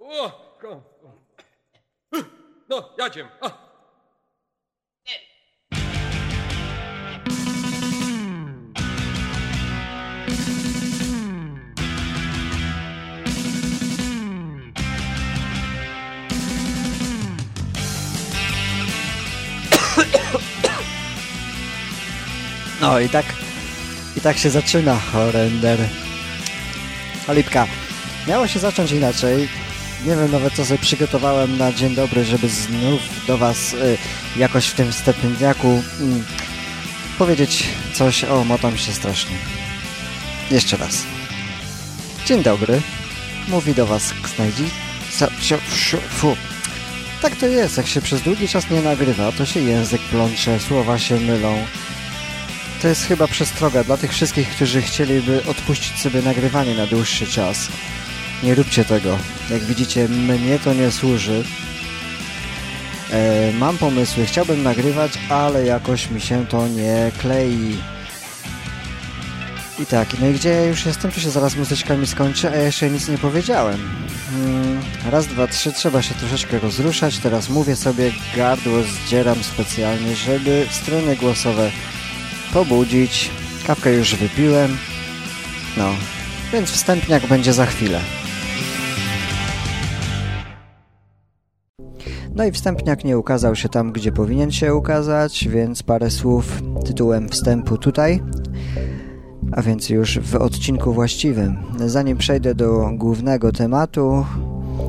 O, ko- No, jadziem. A. No i tak, i tak się zaczyna Horrender. Olipka, miało się zacząć inaczej. Nie wiem nawet co sobie przygotowałem na dzień dobry, żeby znów do Was y, jakoś w tym wstępniaku y, powiedzieć coś o motam się strasznie. Jeszcze raz. Dzień dobry. Mówi do Was sio- Fu. Tak to jest, jak się przez długi czas nie nagrywa, to się język plącze, słowa się mylą. To jest chyba przestroga dla tych wszystkich, którzy chcieliby odpuścić sobie nagrywanie na dłuższy czas. Nie róbcie tego. Jak widzicie, mnie to nie służy. E, mam pomysły, chciałbym nagrywać, ale jakoś mi się to nie klei. I tak, no i gdzie ja już jestem, to się zaraz muzyczka mi skończy, a jeszcze nic nie powiedziałem. Mm, raz, dwa, trzy, trzeba się troszeczkę rozruszać. Teraz mówię sobie, gardło zdzieram specjalnie, żeby strony głosowe pobudzić. Kawkę już wypiłem. No, więc wstępniak będzie za chwilę. No i wstępniak nie ukazał się tam, gdzie powinien się ukazać, więc parę słów tytułem wstępu tutaj. A więc już w odcinku właściwym. Zanim przejdę do głównego tematu,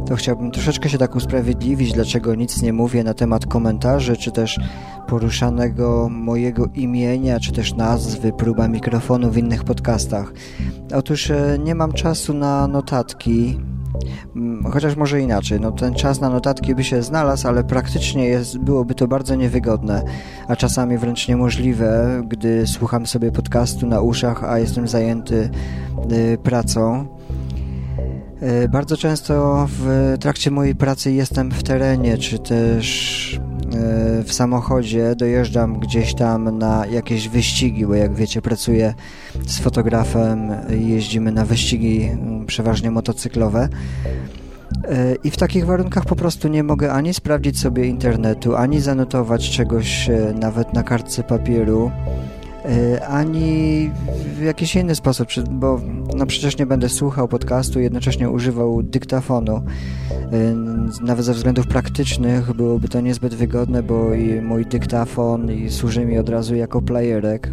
to chciałbym troszeczkę się tak usprawiedliwić, dlaczego nic nie mówię na temat komentarzy, czy też poruszanego mojego imienia, czy też nazwy, próba mikrofonu w innych podcastach. Otóż e, nie mam czasu na notatki, chociaż może inaczej, no ten czas na notatki by się znalazł, ale praktycznie jest, byłoby to bardzo niewygodne, a czasami wręcz niemożliwe, gdy słucham sobie podcastu na uszach, a jestem zajęty y, pracą. Y, bardzo często w trakcie mojej pracy jestem w terenie, czy też w samochodzie, dojeżdżam gdzieś tam na jakieś wyścigi, bo jak wiecie, pracuję z fotografem, jeździmy na wyścigi mm, przeważnie motocyklowe. Y, I w takich warunkach po prostu nie mogę ani sprawdzić sobie internetu, ani zanotować czegoś y, nawet na kartce papieru, ani w jakiś inny sposób, bo no przecież nie będę słuchał podcastu i jednocześnie używał dyktafonu. Y, Nawet ze względów praktycznych byłoby to niezbyt wygodne, bo i mój dyktafon i służy mi od razu jako playerek.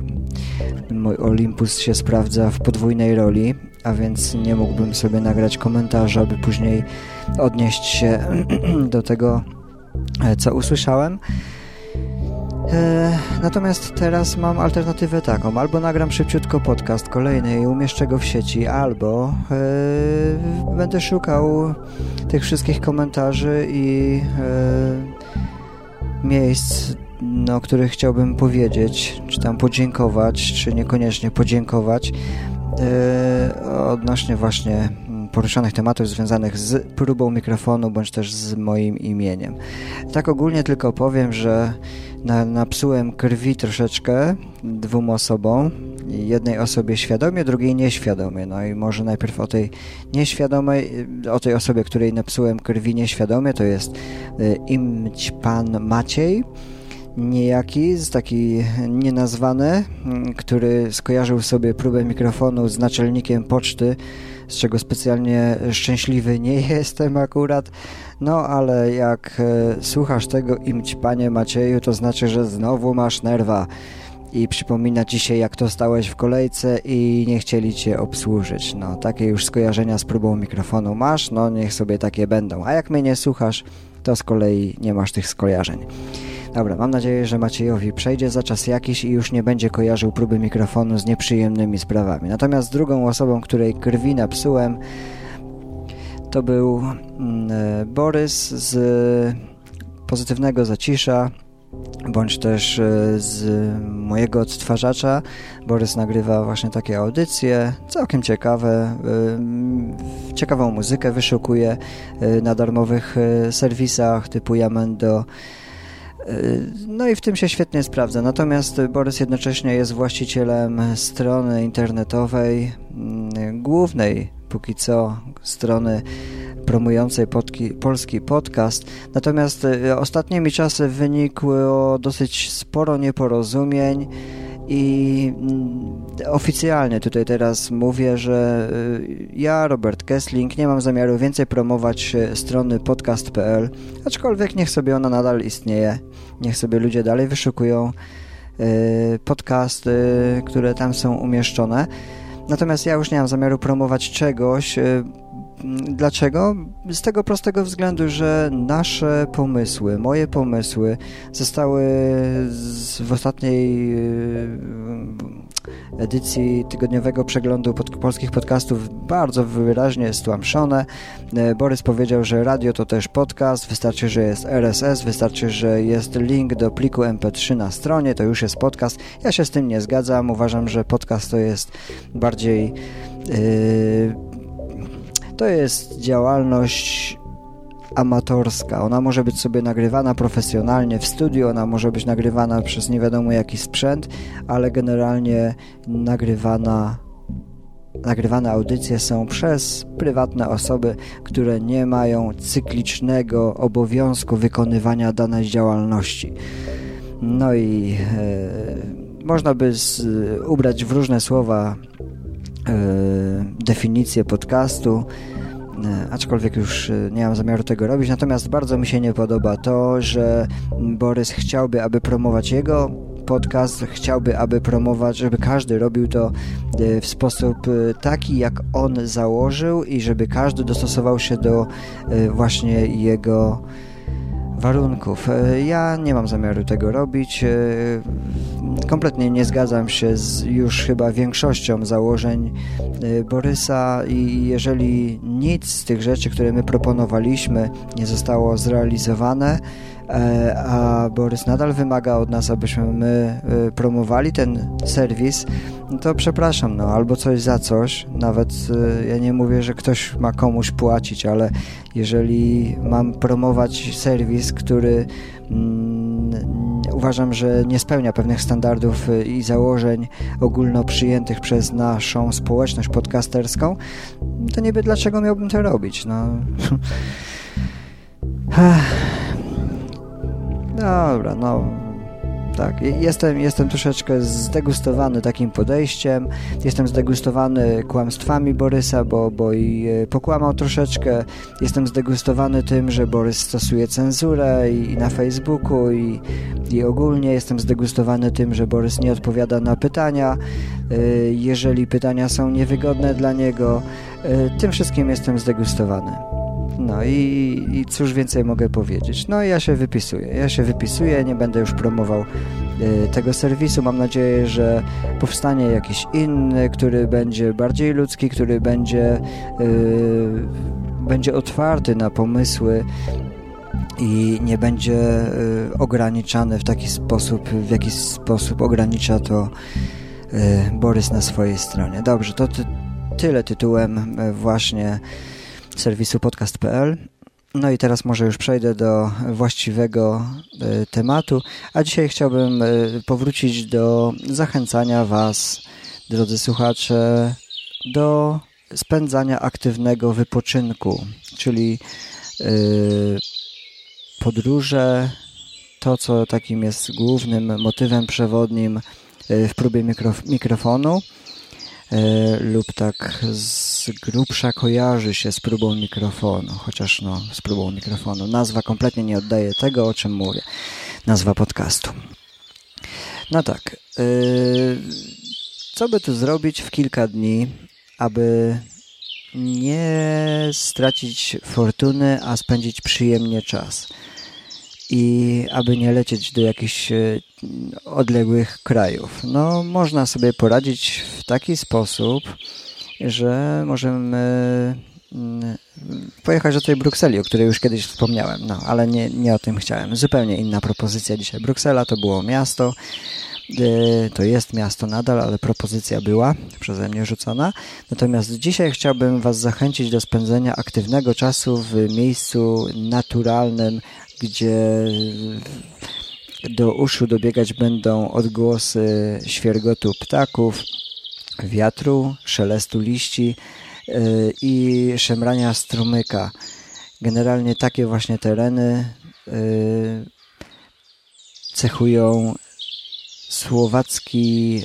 Mój Olympus się sprawdza w podwójnej roli, a więc nie mógłbym sobie nagrać komentarza, by później odnieść się do tego, e, co usłyszałem. E, Natomiast teraz mam alternatywę taką. Albo nagram szybciutko podcast kolejny i umieszczę go w sieci, albo e, będę szukał tych wszystkich komentarzy i e, miejsc, no, o których chciałbym powiedzieć, czy tam podziękować, czy niekoniecznie podziękować odnośnie właśnie poruszanych tematów związanych z próbą mikrofonu, bądź też z moim imieniem. Tak ogólnie tylko powiem, że na, napsułem krwi troszeczkę dwóm osobom. Jednej osobie świadomie, drugiej nieświadomie. No i może najpierw o tej nieświadomej, o tej osobie, której napsułem krwi nieświadomie, to jest y, imć pan Maciej niejaki, taki nienazwany, mm, który skojarzył sobie próbę mikrofonu z naczelnikiem poczty, z czego specjalnie szczęśliwy nie jestem akurat. No ale jak e, słuchasz tego imć panie Macieju, to znaczy, że znowu masz nerwa i przypomina ci się, jak to stałeś w kolejce i nie chcieli cię obsłużyć. No, takie już skojarzenia z próbą mikrofonu masz, no niech sobie takie będą. A jak mnie nie słuchasz, to z kolei nie masz tych skojarzeń. Dobra, mam nadzieję, że Maciejowi przejdzie za czas jakiś i już nie będzie kojarzył próby mikrofonu z nieprzyjemnymi sprawami. Natomiast drugą osobą, której krwi napsułem, to był mm, e, Borys z pozytywnego zacisza, bądź też e, z mojego odtwarzacza. Borys nagrywa właśnie takie audycje, całkiem ciekawe, e, ciekawą muzykę wyszukuje e, na darmowych serwisach typu Yamendo, no i w tym się świetnie sprawdza. Natomiast Borys jednocześnie jest właścicielem strony internetowej, mm, głównej póki co strony promującej podki, polski podcast. Natomiast e, ostatnimi czasy wynikło dosyć sporo nieporozumień i mm, oficjalnie tutaj teraz mówię, że e, ja, Robert Kessling, nie mam zamiaru więcej promować e, strony podcast.pl, aczkolwiek niech sobie ona nadal istnieje, niech sobie ludzie dalej wyszukują podcasty, które tam są umieszczone. Natomiast ja już nie mam zamiaru promować czegoś, Dlaczego? Z tego prostego względu, że nasze pomysły, moje pomysły zostały w ostatniej y, edycji tygodniowego przeglądu pod, polskich podcastów bardzo wyraźnie stłamszone. E, Borys powiedział, że radio to też podcast, wystarczy, że jest RSS, wystarczy, że jest link do pliku MP3 na stronie, to już jest podcast. Ja się z tym nie zgadzam, uważam, że podcast to jest bardziej... Yy, to jest działalność amatorska. Ona może być sobie nagrywana profesjonalnie w studiu, ona może być nagrywana przez nie wiadomo jaki sprzęt, ale generalnie nagrywana nagrywane audycje są przez prywatne osoby, które nie mają cyklicznego obowiązku wykonywania danej działalności. No i e, można by z, ubrać w różne słowa e, definicję podcastu, aczkolwiek już e, nie mam zamiaru tego robić. Natomiast bardzo mi się nie podoba to, że Borys chciałby, aby promować jego podcast, chciałby, aby promować, żeby każdy robił to e, w sposób taki, jak on założył i żeby każdy dostosował się do właśnie jego warunków. E, ja nie mam zamiaru tego robić. Kompletnie nie zgadzam się z już chyba większością założeń e, Borysa i jeżeli nic z tych rzeczy, które my proponowaliśmy nie zostało zrealizowane, E, a Borys nadal wymaga od nas, abyśmy my e, promowali ten serwis, no to przepraszam, no albo coś za coś, nawet e, ja nie mówię, że ktoś ma komuś płacić, ale jeżeli mam promować serwis, który mm, uważam, że nie spełnia pewnych standardów i założeń ogólno przyjętych przez naszą społeczność podcasterską, to niby dlaczego miałbym to robić, no... Dobra, no tak, jestem, jestem troszeczkę zdegustowany takim podejściem, jestem zdegustowany kłamstwami Borysa, bo, bo i e, pokłamał troszeczkę, jestem zdegustowany tym, że Borys stosuje cenzurę i, i na Facebooku i, i ogólnie. Jestem zdegustowany tym, że Borys nie odpowiada na pytania, e, jeżeli pytania są niewygodne dla niego, e, tym wszystkim jestem zdegustowany. No i, i cóż więcej mogę powiedzieć? No ja się wypisuję. Ja się wypisuję, nie będę już promował y, tego serwisu. Mam nadzieję, że powstanie jakiś inny, który będzie bardziej ludzki, który będzie, y, będzie otwarty na pomysły i nie będzie y, ograniczany w taki sposób, w jaki sposób ogranicza to Borys na swojej stronie. Dobrze, to ty, tyle tytułem właśnie serwisu podcast.pl. No i teraz może już przejdę do właściwego y, tematu, a dzisiaj chciałbym y, powrócić do zachęcania Was, drodzy słuchacze, do spędzania aktywnego wypoczynku, czyli y, podróże, to co takim jest głównym motywem przewodnim w próbie mikrof mikrofonu, E, lub tak z grubsza kojarzy się z próbą mikrofonu, chociaż no, z próbą mikrofonu. Nazwa kompletnie nie oddaje tego, o czym mówię. Nazwa podcastu. No tak. E, co by tu zrobić w kilka dni, aby nie stracić fortuny, a spędzić przyjemnie czas? i aby nie lecieć do jakichś e, odległych krajów. No, można sobie poradzić w taki sposób, że możemy mm, pojechać do tej Brukseli, o której już kiedyś wspomniałem, no, ale nie, nie o tym chciałem. Zupełnie inna propozycja dzisiaj. Bruksela to było miasto, e, to jest miasto nadal, ale propozycja była przeze mnie rzucona. Natomiast dzisiaj chciałbym Was zachęcić do spędzenia aktywnego czasu w miejscu naturalnym, gdzie do uszu dobiegać będą odgłosy świergotu ptaków, wiatru, szelestu liści, i szemrania strumyka. Generalnie takie właśnie tereny cechują słowacki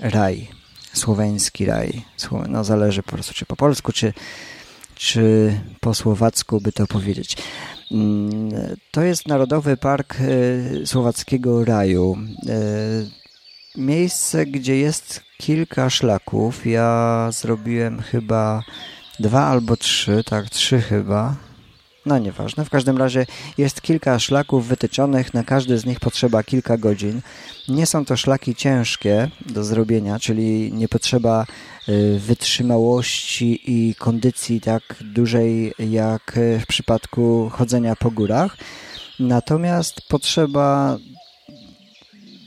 raj, słoweński raj. No zależy po prostu czy po polsku, czy, czy po słowacku by to powiedzieć. To jest Narodowy Park e, Słowackiego Raju. E, miejsce, gdzie jest kilka szlaków. Ja zrobiłem chyba dwa albo trzy, tak, trzy chyba. No nieważne, w każdym razie jest kilka szlaków wytyczonych, na każdy z nich potrzeba kilka godzin. Nie są to szlaki ciężkie do zrobienia, czyli nie potrzeba y, wytrzymałości i kondycji tak dużej jak w przypadku chodzenia po górach. Natomiast potrzeba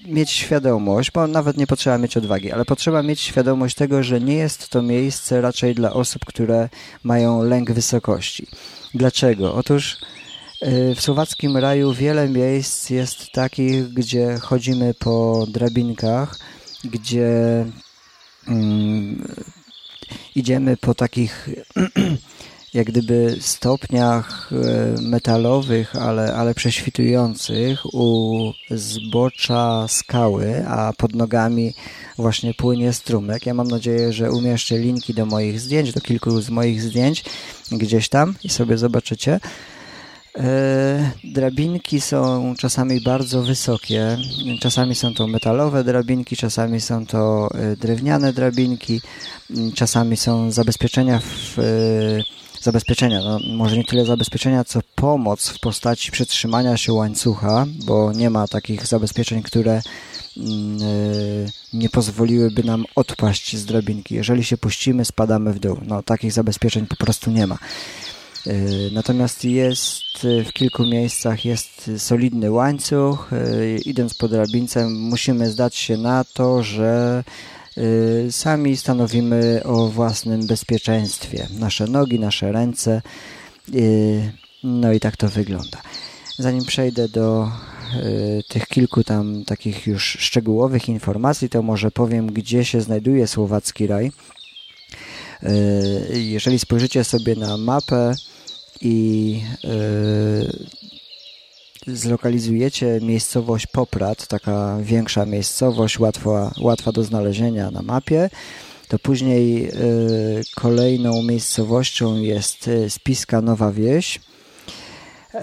mieć świadomość, bo nawet nie potrzeba mieć odwagi, ale potrzeba mieć świadomość tego, że nie jest to miejsce raczej dla osób, które mają lęk wysokości. Dlaczego? Otóż y, w słowackim raju wiele miejsc jest takich, gdzie chodzimy po drabinkach, gdzie mm, idziemy po takich jak gdyby stopniach e, metalowych, ale, ale prześwitujących u zbocza skały, a pod nogami właśnie płynie strumyk. Ja mam nadzieję, że umieszczę linki do moich zdjęć, do kilku z moich zdjęć gdzieś tam i sobie zobaczycie. E, drabinki są czasami bardzo wysokie, czasami są to metalowe drabinki, czasami są to e, drewniane drabinki, czasami są zabezpieczenia w zabezpieczenia. No, może nie tyle zabezpieczenia, co pomoc w postaci przetrzymania się łańcucha, bo nie ma takich zabezpieczeń, które yy, nie pozwoliłyby nam odpaść z drabinki. Jeżeli się puścimy, spadamy w dół. No, takich zabezpieczeń po prostu nie ma. Yy, natomiast jest w kilku miejscach jest solidny łańcuch. Idąc po drabince musimy zdać się na to, że Y, sami stanowimy o własnym bezpieczeństwie. Nasze nogi, nasze ręce. Y, no i tak to wygląda. Zanim przejdę do y, tych kilku tam takich już szczegółowych informacji, to może powiem, gdzie się znajduje Słowacki Raj. Jeżeli spojrzycie sobie na mapę i zlokalizujecie miejscowość Poprad, taka większa miejscowość, łatwa, łatwa do znalezienia na mapie, to później y, kolejną miejscowością jest y, Spiska Nowa Wieś y,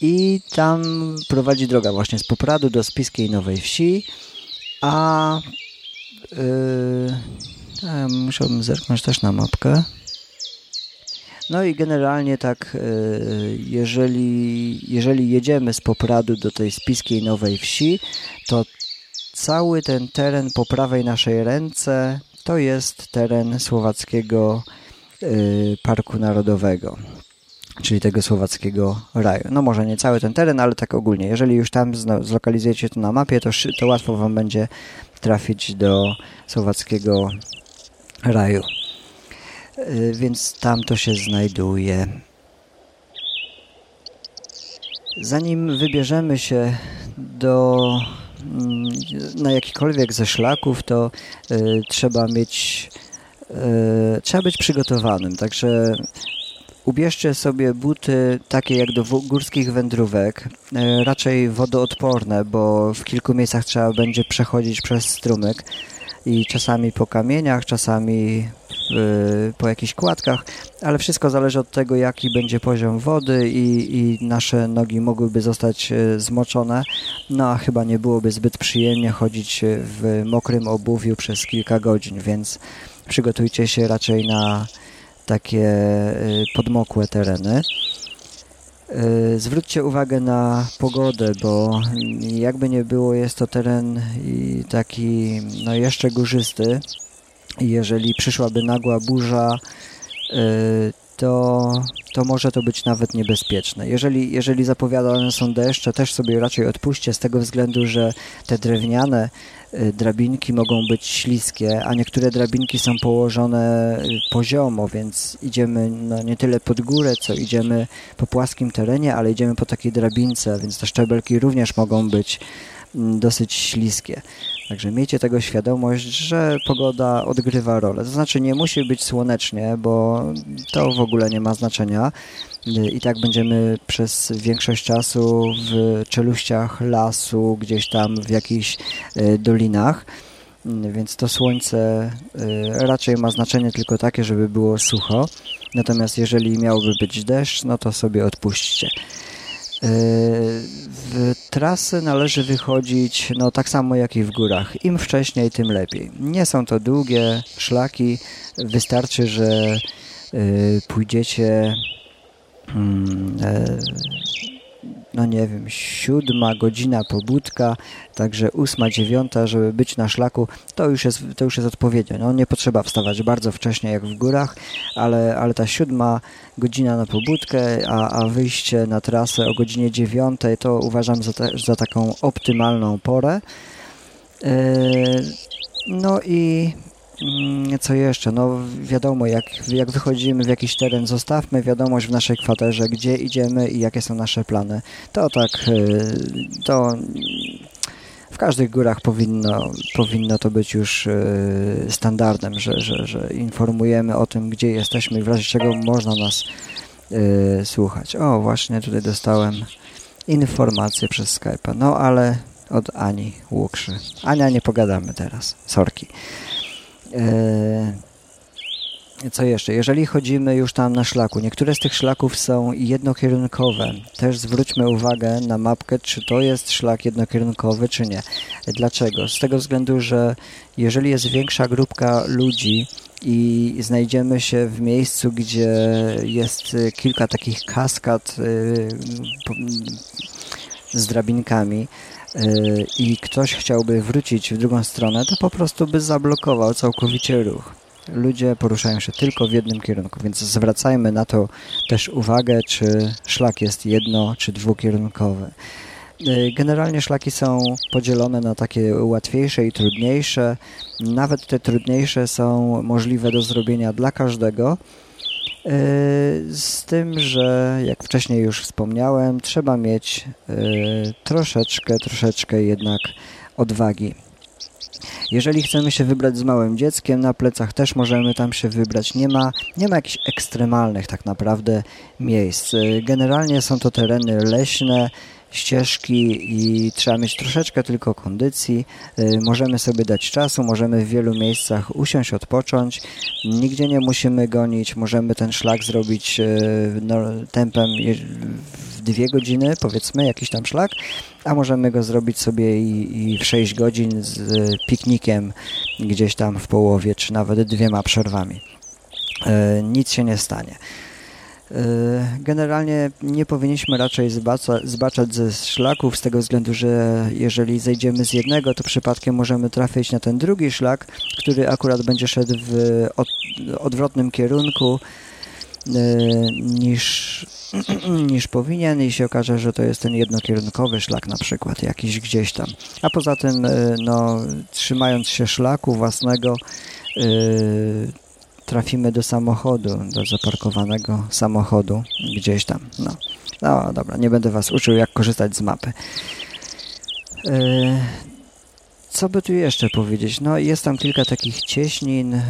i tam prowadzi droga właśnie z Popradu do Spiskiej Nowej Wsi, a y, musiałbym zerknąć też na mapkę. No i generalnie tak, e, jeżeli, jeżeli jedziemy z Popradu do tej spiskiej Nowej Wsi, to cały ten teren po prawej naszej ręce to jest teren Słowackiego e, Parku Narodowego czyli tego słowackiego raju. No może nie cały ten teren, ale tak ogólnie. Jeżeli już tam zlokalizujecie to na mapie, to, to łatwo Wam będzie trafić do słowackiego raju. Y, więc tam to się znajduje. Zanim wybierzemy się do mm, na jakikolwiek ze szlaków, to y, trzeba mieć y, trzeba być przygotowanym, także ubierzcie sobie buty takie jak do górskich wędrówek, y, raczej wodoodporne, bo w kilku miejscach trzeba będzie przechodzić przez strumyk i czasami po kamieniach, czasami po jakichś kładkach, ale wszystko zależy od tego, jaki będzie poziom wody i, i nasze nogi mogłyby zostać e, zmoczone, no a chyba nie byłoby zbyt przyjemnie chodzić w mokrym obuwiu przez kilka godzin, więc przygotujcie się raczej na takie podmokłe tereny. Zwróćcie uwagę na pogodę, bo jakby nie było, jest to teren taki no jeszcze górzysty, jeżeli przyszłaby nagła burza, y, to, to może to być nawet niebezpieczne. Jeżeli, jeżeli zapowiadane są deszcze, też sobie raczej odpuśćcie z tego względu, że te drewniane y, drabinki mogą być śliskie, a niektóre drabinki są położone y, poziomo, więc idziemy no, nie tyle pod górę, co idziemy po płaskim terenie, ale idziemy po takiej drabince, więc te szczebelki również mogą być mm, dosyć śliskie. Także miejcie tego świadomość, że pogoda odgrywa rolę. To znaczy nie musi być słonecznie, bo to w ogóle nie ma znaczenia. I tak będziemy przez większość czasu w czeluściach lasu, gdzieś tam w jakichś e, dolinach. Więc to słońce raczej ma znaczenie tylko takie, żeby było sucho. Natomiast jeżeli miałby być deszcz, no to sobie odpuśćcie. W trasy należy wychodzić no, tak samo jak i w górach. Im wcześniej, tym lepiej. Nie są to długie szlaki. Wystarczy, że y, pójdziecie mm, e, no nie wiem, siódma godzina pobudka, także ósma, dziewiąta, żeby być na szlaku, to już jest, to już jest odpowiednio. No, nie potrzeba wstawać bardzo wcześnie jak w górach, ale, ale ta siódma godzina na pobudkę, a, a wyjście na trasę o godzinie dziewiątej to uważam za, za taką optymalną porę. Yy, no i co jeszcze? No wiadomo, jak, jak wychodzimy w jakiś teren, zostawmy wiadomość w naszej kwaterze, gdzie idziemy i jakie są nasze plany. To tak, y, to w każdych górach powinno, powinno to być już y, standardem, że, że, że informujemy o tym, gdzie jesteśmy i w razie czego można nas y, słuchać. O, właśnie tutaj dostałem informację przez Skype'a. No ale od Ani Łukszy. Ania, nie pogadamy teraz. Sorki. E, co jeszcze? Jeżeli chodzimy już tam na szlaku, niektóre z tych szlaków są jednokierunkowe. Też zwróćmy uwagę na mapkę, czy to jest szlak jednokierunkowy, czy nie. Dlaczego? Z tego względu, że jeżeli jest większa grupka ludzi i znajdziemy się w miejscu, gdzie jest kilka takich kaskad y, z drabinkami, i ktoś chciałby wrócić w drugą stronę, to po prostu by zablokował całkowicie ruch. Ludzie poruszają się tylko w jednym kierunku, więc zwracajmy na to też uwagę, czy szlak jest jedno- czy dwukierunkowy. Y, generalnie szlaki są podzielone na takie łatwiejsze i trudniejsze. Nawet te trudniejsze są możliwe do zrobienia dla każdego, z tym, że jak wcześniej już wspomniałem, trzeba mieć e, troszeczkę, troszeczkę jednak odwagi. Jeżeli chcemy się wybrać z małym dzieckiem, na plecach też możemy tam się wybrać. Nie ma, nie ma jakichś ekstremalnych tak naprawdę miejsc. E, generalnie są to tereny leśne, ścieżki i trzeba mieć troszeczkę tylko kondycji. Y, możemy sobie dać czasu, możemy w wielu miejscach usiąść, odpocząć. Nigdzie nie musimy gonić, możemy ten szlak zrobić y, no, tempem w dwie godziny, powiedzmy, jakiś tam szlak, a możemy go zrobić sobie i, i w 6 godzin z piknikiem gdzieś tam w połowie, czy nawet dwiema przerwami. Y, nic się nie stanie. E, generalnie nie powinniśmy raczej zbaca, zbaczać ze szlaków z tego względu, że jeżeli zejdziemy z jednego, to przypadkiem możemy trafić na ten drugi szlak, który akurat będzie szedł w od, odwrotnym kierunku e, niż, niż powinien i się okaże, że to jest ten jednokierunkowy szlak na przykład, jakiś gdzieś tam. A poza tym, e, no, trzymając się szlaku własnego, trafimy do samochodu, do zaparkowanego samochodu gdzieś tam. No, no dobra, nie będę Was uczył, jak korzystać z mapy. E, co by tu jeszcze powiedzieć? No, jest tam kilka takich cieśnin, e,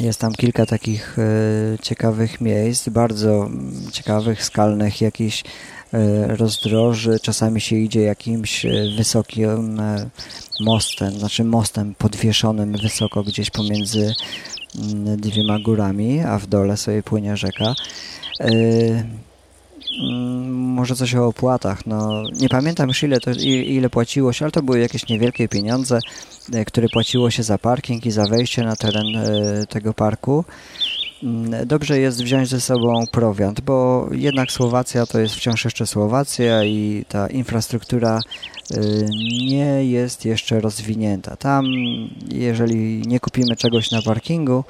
jest tam kilka takich e, ciekawych miejsc, bardzo ciekawych, skalnych, jakichś rozdroży. Czasami się idzie jakimś wysokim mostem, znaczy mostem podwieszonym wysoko gdzieś pomiędzy mm, dwiema górami, a w dole sobie płynie rzeka. Yy, mm, może coś o opłatach. No, nie pamiętam już ile, to, ile płaciło się, ale to były jakieś niewielkie pieniądze, yy, które płaciło się za parking i za wejście na teren yy, tego parku. Mm, dobrze jest wziąć ze sobą prowiant, bo jednak Słowacja to jest wciąż jeszcze Słowacja i ta infrastruktura y, nie jest jeszcze rozwinięta. Tam, jeżeli nie kupimy czegoś na parkingu,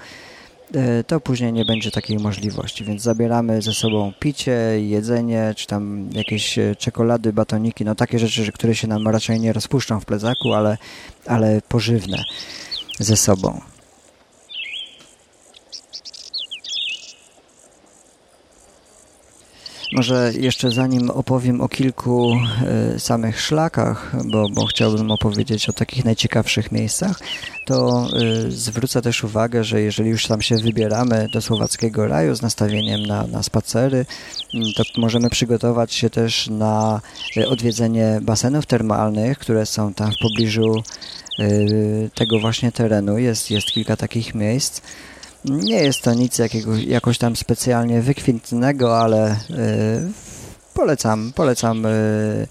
y, to później nie będzie takiej możliwości, więc zabieramy ze sobą picie, jedzenie, czy tam jakieś y, czekolady, batoniki, no takie rzeczy, które się nam raczej nie rozpuszczą w plecaku, ale, ale pożywne ze sobą. Może jeszcze zanim opowiem o kilku y, samych szlakach, bo, bo chciałbym opowiedzieć o takich najciekawszych miejscach, to y, zwrócę też uwagę, że jeżeli już tam się wybieramy do Słowackiego Raju z nastawieniem na, na spacery, to możemy przygotować się też na odwiedzenie basenów termalnych, które są tam w pobliżu tego właśnie terenu. Jest, jest kilka takich miejsc. Nie jest to nic jakiego, jakoś tam specjalnie wykwintnego, ale y, polecam, polecam y,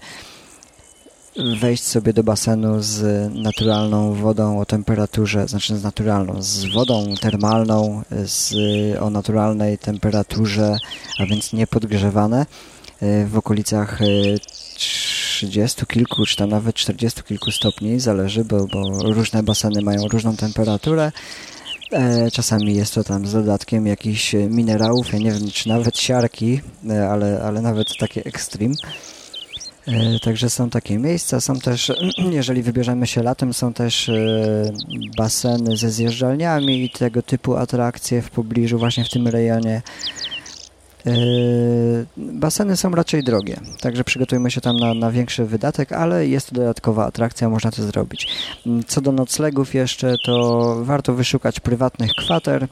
wejść sobie do basenu z naturalną wodą o temperaturze, znaczy z naturalną, z wodą termalną z, o naturalnej temperaturze, a więc niepodgrzewane y, w okolicach 30 kilku, czy tam nawet 40 kilku stopni, zależy, bo, bo różne baseny mają różną temperaturę. E, czasami jest to tam z dodatkiem jakichś minerałów, ja nie wiem, czy nawet siarki, e, ale, ale nawet takie ekstrem. E, także są takie miejsca, są też, jeżeli wybierzemy się latem, są też baseny ze zjeżdżalniami i tego typu atrakcje w pobliżu, właśnie w tym rejonie. Yy, baseny są raczej drogie, także przygotujmy się tam na, na większy wydatek, ale jest to dodatkowa atrakcja, można to zrobić. Mm, co do noclegów jeszcze, to warto wyszukać prywatnych kwater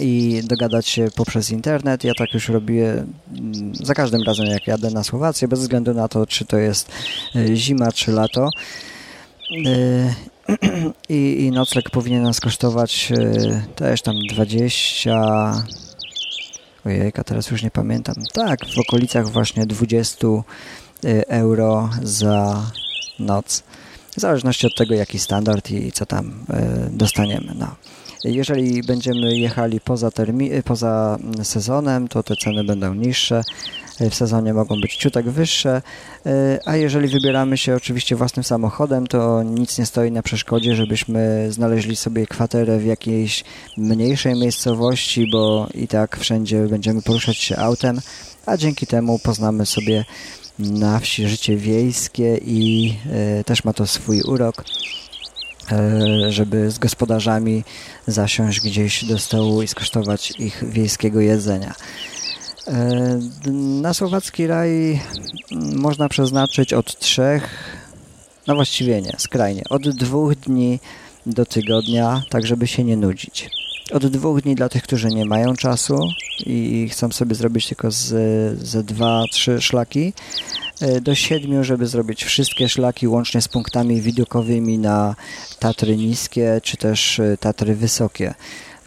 i dogadać się poprzez internet. Ja tak już robię mm, za każdym razem, jak jadę na Słowację, bez względu na to, czy to jest y, zima, czy lato. Y, I, i nocleg powinien nas kosztować y, też tam 20 Ojejka, teraz już nie pamiętam. Tak, w okolicach właśnie 20 y, euro za noc. W zależności od tego, jaki standard i co tam y, dostaniemy. No. Jeżeli będziemy jechali poza, termi- poza sezonem, to te ceny będą niższe. E, w sezonie mogą być ciutek wyższe, e, a jeżeli wybieramy się oczywiście własnym samochodem, to nic nie stoi na przeszkodzie, żebyśmy znaleźli sobie kwaterę w jakiejś mniejszej miejscowości, bo i tak wszędzie będziemy poruszać się autem, a dzięki temu poznamy sobie na wsi życie wiejskie i e, też ma to swój urok żeby z gospodarzami zasiąść gdzieś do stołu i skosztować ich wiejskiego jedzenia. E, na słowacki raj można przeznaczyć od trzech, no właściwie nie, skrajnie, od dwóch dni do tygodnia, tak żeby się nie nudzić. Od dwóch dni dla tych, którzy nie mają czasu i chcą sobie zrobić tylko z, ze dwa, trzy szlaki, e, do siedmiu, żeby zrobić wszystkie szlaki łącznie z punktami widokowymi na Tatry niskie czy też e, Tatry wysokie.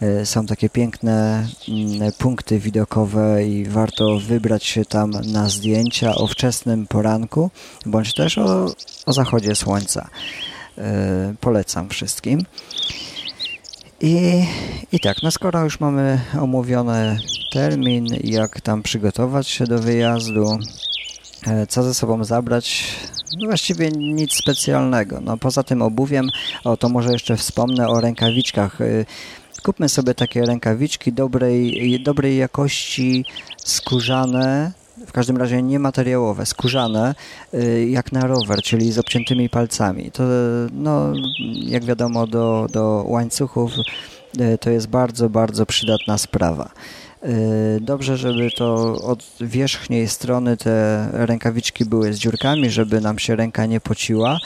E, są takie piękne mm, punkty widokowe i warto wybrać się tam na zdjęcia o wczesnym poranku, bądź też o, o zachodzie słońca. E, polecam wszystkim. I, I tak, no skoro już mamy omówiony termin, jak tam przygotować się do wyjazdu, e, co ze sobą zabrać, no właściwie nic specjalnego. No poza tym obuwiem, o to może jeszcze wspomnę o rękawiczkach. Kupmy sobie takie rękawiczki dobrej, dobrej jakości, skórzane, w każdym razie niemateriałowe, skórzane, y, jak na rower, czyli z obciętymi palcami. To, no, jak wiadomo, do, do łańcuchów y, to jest bardzo, bardzo przydatna sprawa. Y, dobrze, żeby to od wierzchniej strony te rękawiczki były z dziurkami, żeby nam się ręka nie pociła,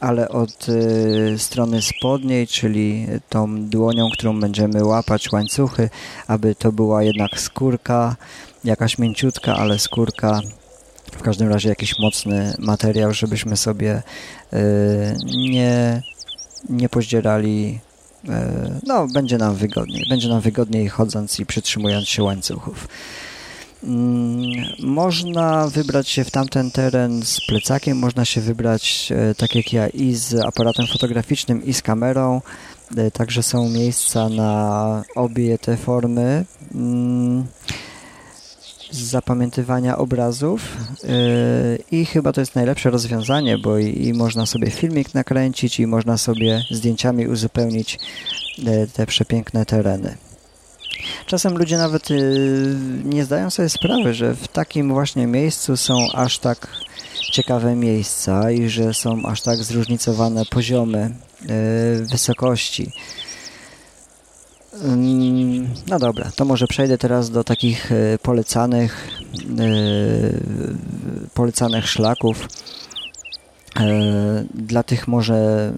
ale od y, strony spodniej, czyli tą dłonią, którą będziemy łapać łańcuchy, aby to była jednak skórka, jakaś mięciutka, ale skórka w każdym razie jakiś mocny materiał, żebyśmy sobie y, nie, nie pozdzierali y, no, będzie nam wygodniej. Będzie nam wygodniej chodząc i przytrzymując się łańcuchów. Mm, można wybrać się w tamten teren z plecakiem, można się wybrać e, tak jak ja i z aparatem fotograficznym i z kamerą. E, także są miejsca na obie te formy mm, zapamiętywania obrazów e, i chyba to jest najlepsze rozwiązanie, bo i, można sobie filmik nakręcić i można sobie zdjęciami uzupełnić te przepiękne tereny. Czasem ludzie nawet y, nie zdają sobie sprawy, że w takim właśnie miejscu są aż tak ciekawe miejsca i że są aż tak zróżnicowane poziomy y, wysokości. No dobra, to może przejdę teraz do takich e, polecanych polecanych szlaków dla tych może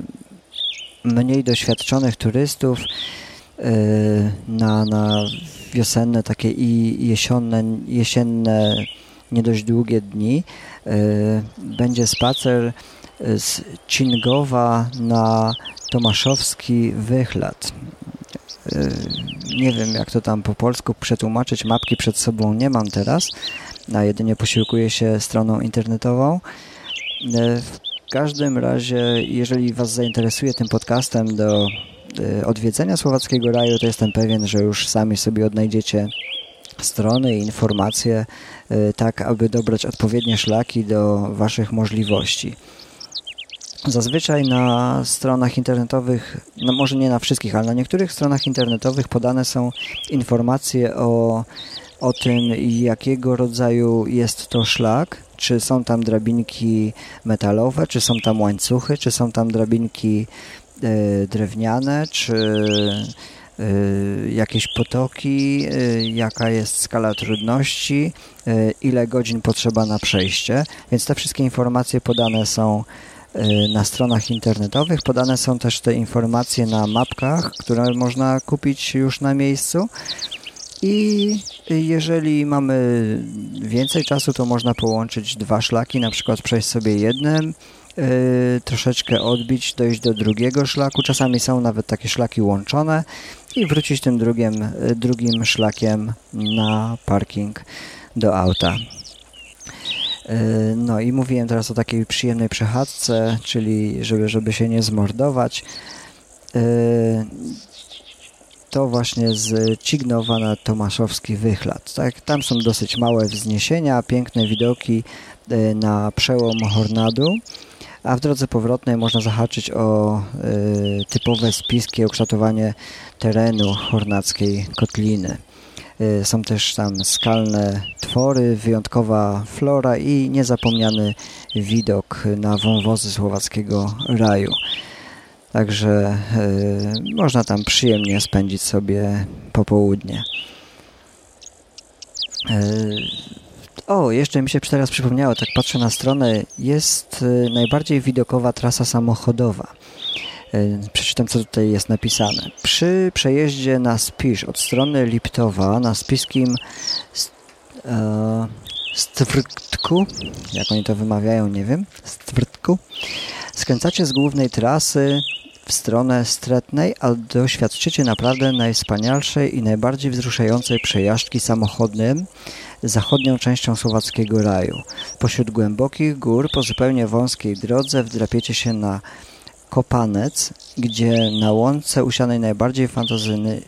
mniej doświadczonych turystów na, na wiosenne takie i jesienne, jesienne nie dość długie dni będzie spacer z Cingowa na Tomaszowski Wychlad. Y, nie wiem, jak to tam po polsku przetłumaczyć. Mapki przed sobą nie mam teraz, a jedynie posiłkuję się stroną internetową. Y, w każdym razie, jeżeli Was zainteresuje tym podcastem do y, odwiedzenia Słowackiego Raju, to jestem pewien, że już sami sobie odnajdziecie strony i informacje, tak aby dobrać odpowiednie szlaki do Waszych możliwości. Zazwyczaj na stronach internetowych, no może nie na wszystkich, ale na niektórych stronach internetowych podane są informacje o, o tym, jakiego rodzaju jest to szlak, czy są tam drabinki metalowe, czy są tam łańcuchy, czy są tam drabinki y, drewniane, czy y, jakieś potoki, y, jaka jest skala trudności, ile godzin potrzeba na przejście. Więc te wszystkie informacje podane są na stronach internetowych. Podane są też te informacje na mapkach, które można kupić już na miejscu. I jeżeli mamy więcej czasu, to można połączyć dwa szlaki, na przykład przejść sobie jednym, troszeczkę odbić, dojść do drugiego szlaku. Czasami są nawet takie szlaki łączone i wrócić tym drugim, drugim szlakiem na parking do auta. E, no i mówiłem teraz o takiej przyjemnej przechadzce, czyli żeby, żeby się nie zmordować. To właśnie z Cignowa na Tomaszowski Wychlad. Tak, tam są dosyć małe wzniesienia, piękne widoki na przełom Hornadu, a w drodze powrotnej można zahaczyć o typowe spiskie ukształtowanie terenu hornackiej kotliny. Y, są też tam skalne twory, wyjątkowa flora i niezapomniany widok na wąwozy słowackiego raju. Także y, można tam przyjemnie spędzić sobie popołudnie. Y, o, jeszcze mi się teraz przypomniało, tak patrzę na stronę, jest najbardziej widokowa trasa samochodowa. E, przeczytam, co tutaj jest napisane. Przy przejeździe na Spisz od strony Liptowa na spiskim e, Stwrtku, jak oni to wymawiają, nie wiem, Stwrtku, skręcacie z głównej trasy w stronę Stretnej, a doświadczycie naprawdę najwspanialszej i najbardziej wzruszającej przejażdżki samochodnym zachodnią częścią słowackiego raju. Pośród głębokich gór po zupełnie wąskiej drodze wdrapiecie się na Kopanec, gdzie na łące usianej najbardziej fantazyjny,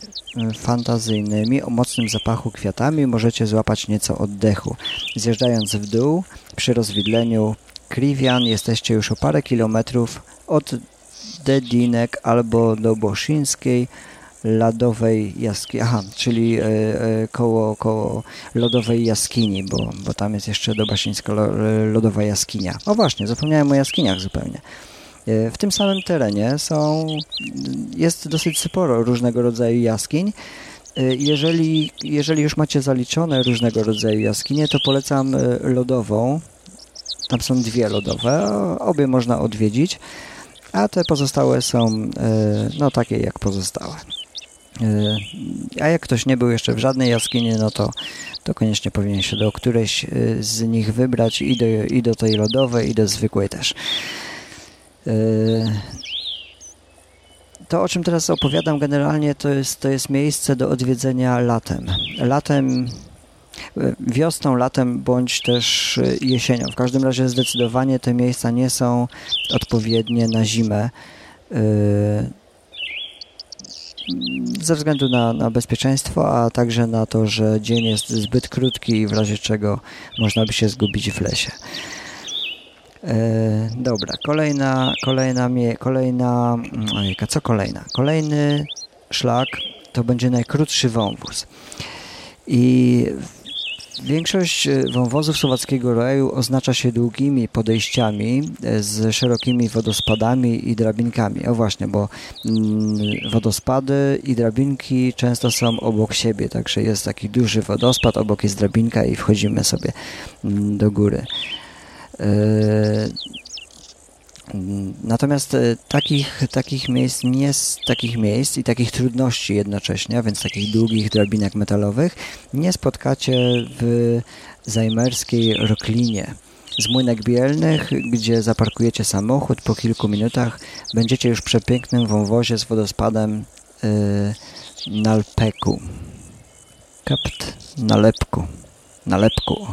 fantazyjnymi, o mocnym zapachu kwiatami możecie złapać nieco oddechu. Zjeżdżając w dół, przy rozwidleniu Kriwian jesteście już o parę kilometrów od Dedinek albo do Boszyńskiej lodowej jaskini, aha, czyli e, e, koło, koło lodowej jaskini, bo, bo tam jest jeszcze Dobaszyńska lodowa jaskinia. O właśnie, zapomniałem o jaskiniach zupełnie. E, w tym samym terenie są, jest dosyć sporo różnego rodzaju jaskiń. E, jeżeli, jeżeli już macie zaliczone różnego rodzaju jaskinie, to polecam e, lodową. Tam są dwie lodowe, obie można odwiedzić, a te pozostałe są no takie jak pozostałe. A jak ktoś nie był jeszcze w żadnej jaskini, no to, to koniecznie powinien się do którejś z nich wybrać i do, i do tej lodowej, i do zwykłej też. Yy, to, o czym teraz opowiadam, generalnie to jest, to jest miejsce do odwiedzenia latem. Latem, wiosną, latem bądź też jesienią. W każdym razie zdecydowanie te miejsca nie są odpowiednie na zimę. Ze względu na, na bezpieczeństwo, a także na to, że dzień jest zbyt krótki i w razie czego można by się zgubić w lesie. E, dobra, kolejna, kolejna, kolejna, mm, ojejka, co kolejna? Kolejny szlak to będzie najkrótszy wąwóz. I Większość wąwozów słowackiego raju oznacza się długimi podejściami z szerokimi wodospadami i drabinkami. O właśnie, bo mm, wodospady i drabinki często są obok siebie, także jest taki duży wodospad, obok jest drabinka i wchodzimy sobie mm, do góry. Natomiast e, takich, takich miejsc nie takich miejsc i takich trudności jednocześnie, więc takich długich drabinek metalowych, nie spotkacie w zajmerskiej Roklinie. Z Młynek Bielnych, gdzie zaparkujecie samochód, po kilku minutach będziecie już w przepięknym wąwozie z wodospadem yy, Nalpeku. Kapt Nalepku. Nalepku.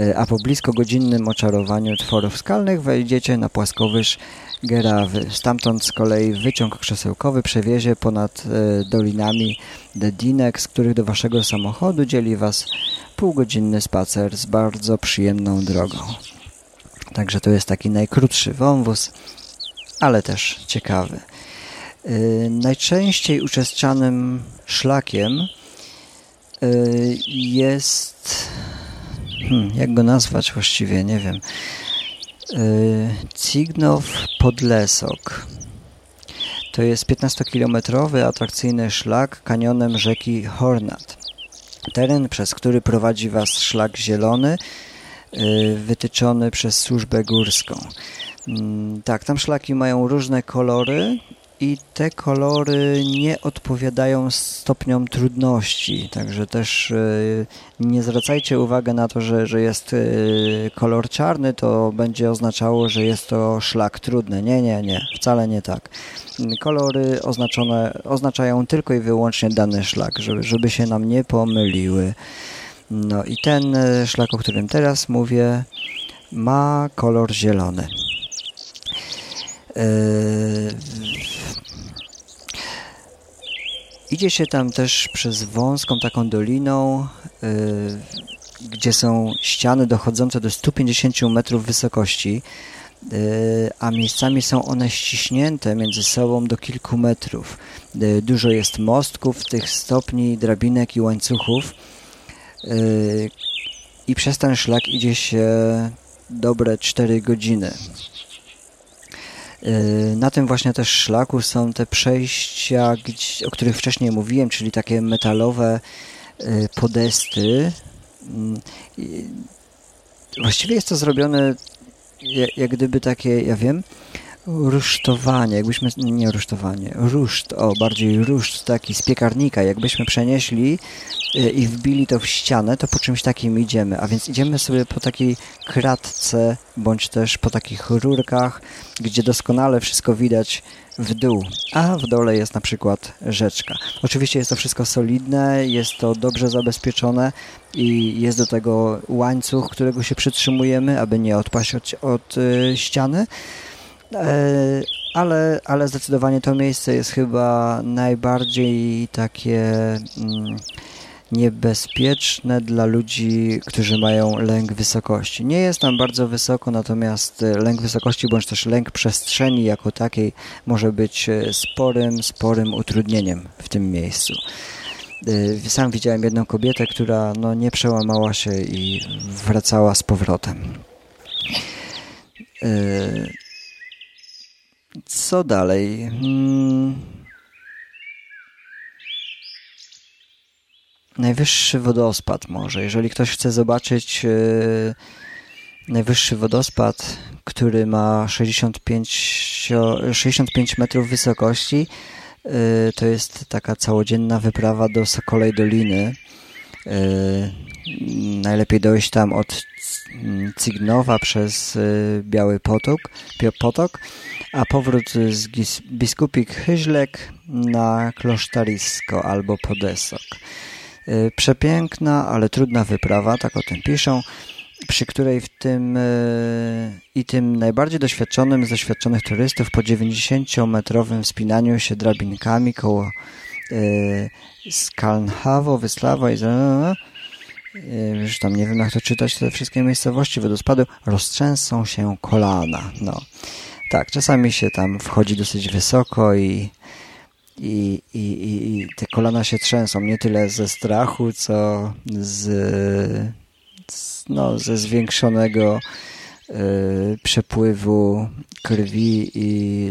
E, a po blisko godzinnym oczarowaniu tworów skalnych wejdziecie na płaskowyż Gerawy. Stamtąd z kolei wyciąg krzesełkowy przewiezie ponad e, dolinami Dedinek, z których do waszego samochodu dzieli was półgodzinny spacer z bardzo przyjemną drogą. Także to jest taki najkrótszy wąwóz, ale też ciekawy. E, najczęściej uczestniczanym szlakiem jest hmm, jak go nazwać właściwie, nie wiem. Yy, Cignow Podlesok. To jest 15-kilometrowy atrakcyjny szlak kanionem rzeki Hornat. Teren, przez który prowadzi Was szlak zielony, yy, wytyczony przez służbę górską. Yy, tak, tam szlaki mają różne kolory i te kolory nie odpowiadają stopniom trudności, także też e, nie zwracajcie uwagi na to, że, że jest e, kolor czarny, to będzie oznaczało, że jest to szlak trudny. Nie, nie, nie, wcale nie tak. Kolory oznaczone, oznaczają tylko i wyłącznie dany szlak, żeby, żeby się nam nie pomyliły. No i ten e, szlak, o którym teraz mówię, ma kolor zielony. Idzie się tam też przez wąską taką doliną, yy, gdzie są ściany dochodzące do 150 metrów wysokości, yy, a miejscami są one ściśnięte między sobą do kilku metrów. Yy, dużo jest mostków, tych stopni, drabinek i łańcuchów i przez ten szlak idzie się dobre 4 godziny. Y, na tym właśnie też szlaku są te przejścia, o których wcześniej mówiłem, czyli takie metalowe y, podesty. Mm, właściwie jest to zrobione jak gdyby takie, ja wiem, rusztowanie, jakbyśmy, nie rusztowanie, ruszt, o, bardziej ruszt taki z piekarnika, jakbyśmy przenieśli e, i wbili to w ścianę, to po czymś takim idziemy, a więc idziemy sobie po takiej kratce, bądź też po takich rurkach, gdzie doskonale wszystko widać w dół, a w dole jest na przykład rzeczka. Oczywiście jest to wszystko solidne, jest to dobrze zabezpieczone i jest do tego łańcuch, którego się przytrzymujemy, aby nie odpaść od, od y, ściany. E, ale, ale zdecydowanie to miejsce jest chyba najbardziej takie mm, niebezpieczne dla ludzi, którzy mają lęk wysokości. Nie jest tam bardzo wysoko, natomiast lęk wysokości bądź też lęk przestrzeni jako takiej może być e, sporym, sporym utrudnieniem w tym miejscu. E, sam widziałem jedną kobietę, która no, nie przełamała się i wracała z powrotem. Co dalej? Hmm. Najwyższy wodospad może. Jeżeli ktoś chce zobaczyć yy, najwyższy wodospad, który ma 65, 65 metrów wysokości, yy, to jest taka całodzienna wyprawa do Sokolej Doliny. Yy, najlepiej dojść tam od Cygnowa przez Biały Potok, Potok a powrót z biskupik Hyźlek na Klosztarisko albo Podesok. Y, przepiękna, ale trudna wyprawa, tak o tym piszą, przy której w tym y, i tym najbardziej doświadczonym z doświadczonych turystów po 90-metrowym wspinaniu się drabinkami koło y, Skalnhawo, Wyslawa i już tam nie wiem jak to czytać, te wszystkie miejscowości wodospadu roztrzęsą się kolana. No. Tak, czasami się tam wchodzi dosyć wysoko i i, i, i te kolana się trzęsą nie tyle ze strachu, co z, z no, ze zwiększonego y, przepływu krwi i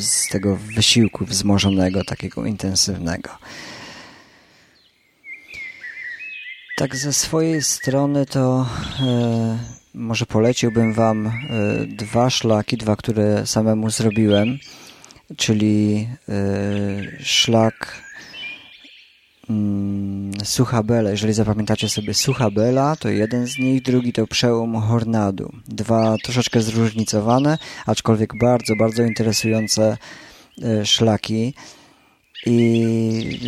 z tego wysiłku wzmożonego, takiego intensywnego. Tak ze swojej strony to e, może poleciłbym Wam e, dwa szlaki, dwa, które samemu zrobiłem, czyli e, szlak mm, Sucha Bela. Jeżeli zapamiętacie sobie Sucha Bela, to jeden z nich, drugi to Przełom Hornadu. Dwa troszeczkę zróżnicowane, aczkolwiek bardzo, bardzo interesujące e, szlaki. I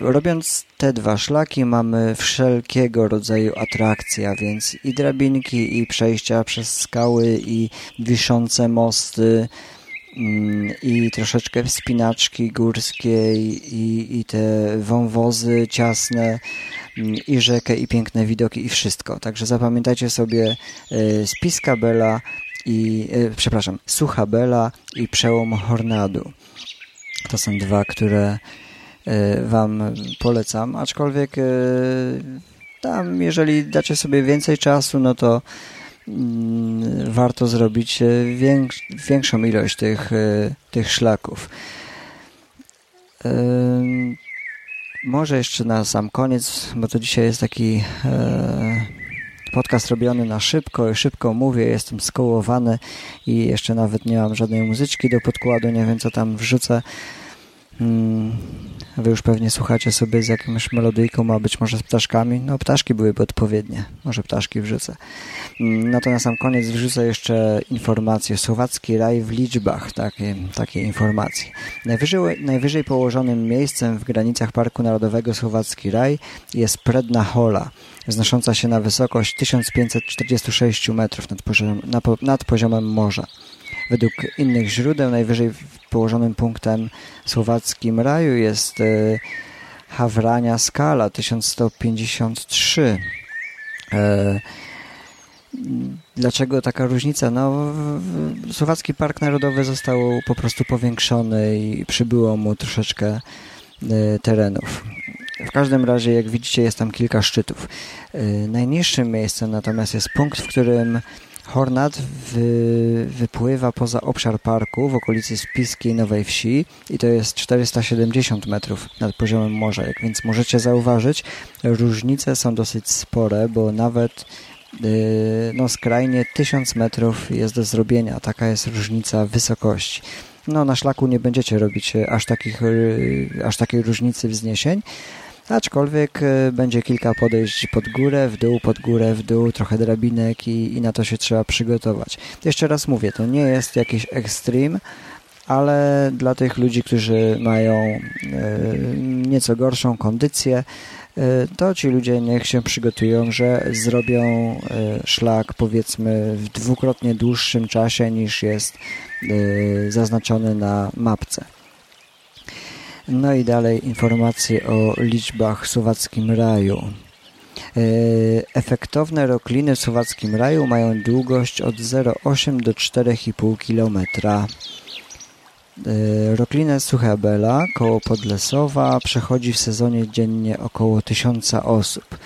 robiąc te dwa szlaki mamy wszelkiego rodzaju atrakcje, a więc i drabinki, i przejścia przez skały, i wiszące mosty, mm, i troszeczkę wspinaczki górskie, i, i te wąwozy ciasne, mm, i rzekę, i piękne widoki, i wszystko. Także zapamiętajcie sobie e, spiska Bela i, e, przepraszam, Sucha Bela i Przełom Hornadu. To są dwa, które E, wam polecam, aczkolwiek e, tam, jeżeli dacie sobie więcej czasu, no to mm, warto zrobić e, większą ilość tych, tych szlaków. Może jeszcze na sam koniec, bo to dzisiaj jest taki podcast robiony na szybko i szybko mówię, jestem skołowany i jeszcze nawet nie mam żadnej muzyczki do podkładu, nie wiem co tam wrzucę. Hmm, wy już pewnie słuchacie sobie z jakąś melodyjką, a być może z ptaszkami. No, ptaszki byłyby odpowiednie. Może ptaszki wrzucę. Hmm, no to na sam koniec wrzucę jeszcze informację. Słowacki raj w liczbach. Takie, takie informacje. Najwyżej, najwyżej położonym miejscem w granicach Parku Narodowego Słowacki Raj jest Predna Hola, wznosząca się na wysokość 1546 metrów nad poziomem, nad poziomem morza. Według innych źródeł najwyżej położonym punktem słowackim raju jest e, Hawrania Skala 1153. E, dlaczego taka różnica? No, Słowacki Park Narodowy został po prostu powiększony i przybyło mu troszeczkę e, terenów. W każdym razie, jak widzicie, jest tam kilka szczytów. Najniższym miejscem natomiast jest punkt, w którym Hornat wy, wypływa poza obszar parku w okolicy Spiskiej Nowej Wsi i to jest 470 metrów nad poziomem morza. Jak więc możecie zauważyć, różnice są dosyć spore, bo nawet yy, no skrajnie 1000 metrów jest do zrobienia. Taka jest różnica wysokości. No na szlaku nie będziecie robić aż, takich, yy, aż takiej różnicy wzniesień, Aczkolwiek e, będzie kilka podejść pod górę, w dół, pod górę, w dół, trochę drabinek i, i na to się trzeba przygotować. Jeszcze raz mówię, to nie jest jakiś ekstrem, ale dla tych ludzi, którzy mają e, nieco gorszą kondycję, e, to ci ludzie niech się przygotują, że zrobią szlak powiedzmy w dwukrotnie dłuższym czasie niż jest zaznaczony na mapce. No i dalej informacje o liczbach w Słowackim Raju. E, efektowne rokliny w Słowackim Raju mają długość od 0,8 do 4,5 km. E, Roklinę Sucha Bela, koło Podlesowa, przechodzi w sezonie dziennie około 1000 osób.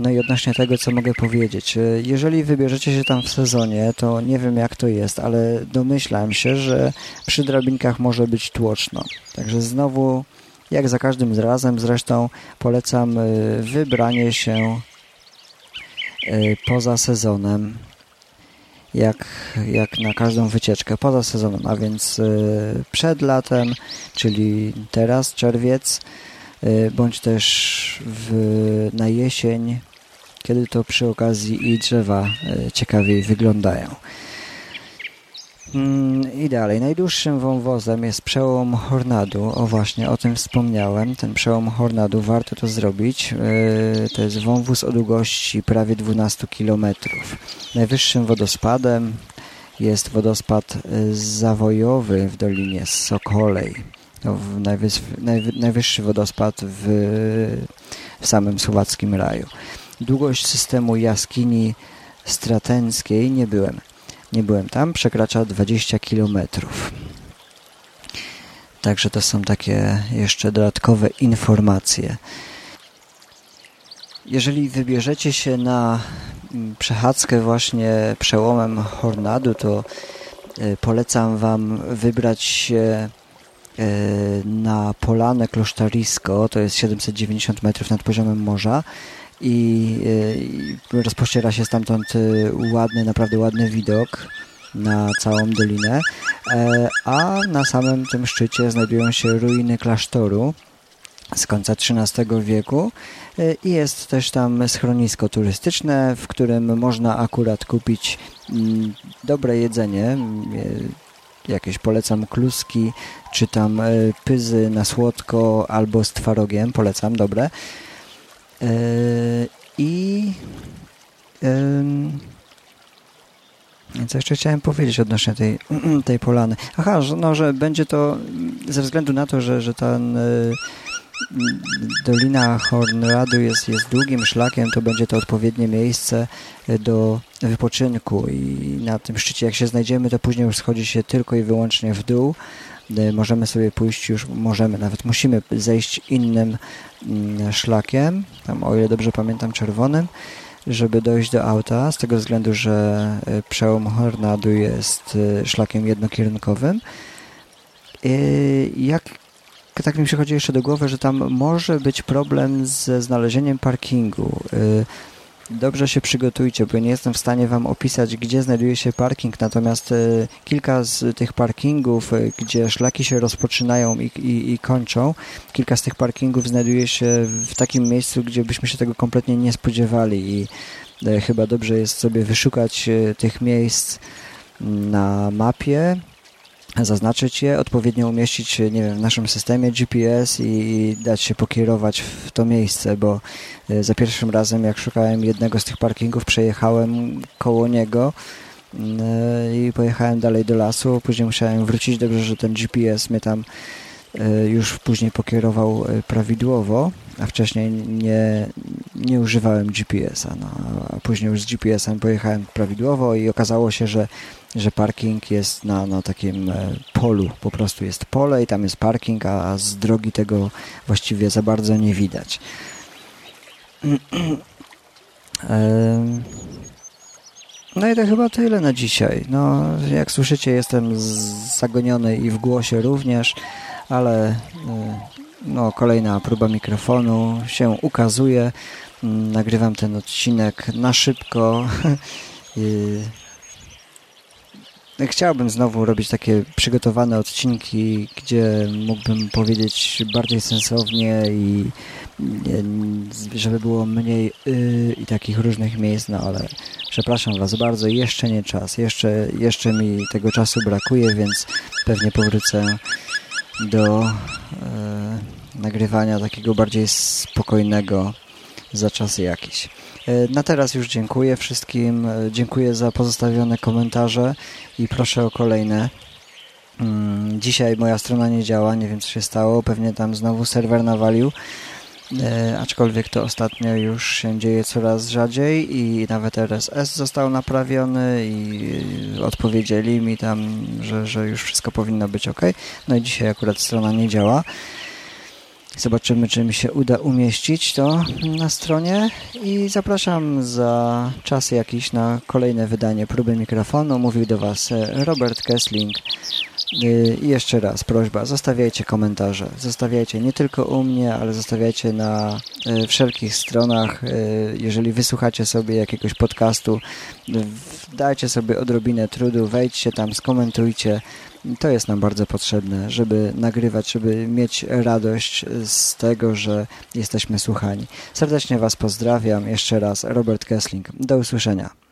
No i odnośnie tego, co mogę powiedzieć. E, jeżeli wybierzecie się tam w sezonie, to nie wiem jak to jest, ale domyślam się, że przy drabinkach może być tłoczno. Także znowu, jak za każdym razem, zresztą polecam e, wybranie się e, poza sezonem, jak, jak na każdą wycieczkę, poza sezonem, a więc przed latem, czyli teraz, czerwiec, bądź też w, na jesień, kiedy to przy okazji i drzewa e, ciekawiej wyglądają. Mm, I dalej, najdłuższym wąwozem jest przełom Hornadu. O właśnie, o tym wspomniałem. Ten przełom Hornadu, warto to zrobić. E, to jest wąwóz o długości prawie 12 km. Najwyższym wodospadem jest wodospad e, zawojowy w Dolinie Sokolej. To najwyższy wodospad w, w samym słowackim raju. Długość systemu jaskini stratenckiej nie byłem. Nie byłem tam, przekracza 20 km. Także to są takie jeszcze dodatkowe informacje. Jeżeli wybierzecie się na mm, przechadzkę właśnie przełomem Hornadu, to e, polecam Wam wybrać się e, na Polanę Klosztarisko, to jest 790 metrów nad poziomem morza i rozpościera się stamtąd ładny, naprawdę ładny widok na całą dolinę, e, a na samym tym szczycie znajdują się ruiny klasztoru z końca XIII wieku. E, i jest też tam schronisko turystyczne, w którym można akurat kupić mm, dobre jedzenie, e, jakieś polecam kluski, czy tam pyzy na słodko albo z twarogiem, polecam, dobre. I co jeszcze chciałem powiedzieć odnośnie tej, tej polany? Aha, że, no, że będzie to ze względu na to, że, że ten y, Dolina Hornradu jest, jest długim szlakiem, to będzie to odpowiednie miejsce do wypoczynku i na tym szczycie jak się znajdziemy, to później już schodzi się tylko i wyłącznie w dół. Y, możemy sobie pójść już, możemy, nawet musimy zejść innym mm, szlakiem, tam o ile dobrze pamiętam czerwonym, żeby dojść do auta, z tego względu, że e, przełom Hornadu jest e, szlakiem jednokierunkowym. Jak tak mi przychodzi jeszcze do głowy, że tam może być problem ze znalezieniem parkingu. Dobrze się przygotujcie, bo nie jestem w stanie Wam opisać, gdzie znajduje się parking, natomiast e, kilka z tych parkingów, e, gdzie szlaki się rozpoczynają i, i, i kończą, kilka z tych parkingów znajduje się w takim miejscu, gdzie byśmy się tego kompletnie nie spodziewali i e, chyba dobrze jest sobie wyszukać tych miejsc na mapie, zaznaczyć je, odpowiednio umieścić nie wiem, w naszym systemie GPS i dać się pokierować w to miejsce, bo e, za pierwszym razem jak szukałem jednego z tych parkingów przejechałem koło niego mm, e, i pojechałem dalej do lasu, później musiałem wrócić, dobrze, że ten GPS mnie tam już później pokierował prawidłowo, a wcześniej nie, nie używałem GPS-a, no, a później już z GPS-em pojechałem prawidłowo i okazało się, że że parking jest na, na takim e, polu, po prostu jest pole i tam jest parking, a z drogi tego właściwie za bardzo nie widać. No i to chyba tyle na dzisiaj. No, jak słyszycie, jestem zagoniony i w głosie również, ale e, no, kolejna próba mikrofonu się ukazuje. Nagrywam ten odcinek na szybko. Chciałbym znowu robić takie przygotowane odcinki, gdzie mógłbym powiedzieć bardziej sensownie i żeby było mniej y, i takich różnych miejsc, no ale przepraszam Was bardzo, jeszcze nie czas, jeszcze, jeszcze mi tego czasu brakuje, więc pewnie powrócę do y, nagrywania takiego bardziej spokojnego za czasy jakiś. E, na teraz już dziękuję wszystkim. E, dziękuję za pozostawione komentarze i proszę o kolejne. Mm, dzisiaj moja strona nie działa, nie wiem co się stało. Pewnie tam znowu serwer nawalił. E, aczkolwiek to ostatnio już się dzieje coraz rzadziej i nawet RSS został naprawiony i odpowiedzieli mi tam, że, że już wszystko powinno być ok. No i dzisiaj akurat strona nie działa. Zobaczymy, czy mi się uda umieścić to na stronie i zapraszam za czas jakiś na kolejne wydanie próby mikrofonu. Mówił do Was e, Robert Kessling. Y, I jeszcze raz prośba, zostawiajcie komentarze. Zostawiajcie nie tylko u mnie, ale zostawiajcie na e, wszelkich stronach. E, jeżeli wysłuchacie sobie jakiegoś podcastu, dajcie sobie odrobinę trudu, wejdźcie tam, skomentujcie to jest nam bardzo potrzebne, żeby nagrywać, żeby mieć radość z tego, że jesteśmy słuchani. Serdecznie Was pozdrawiam. Jeszcze raz Robert Kessling. Do usłyszenia.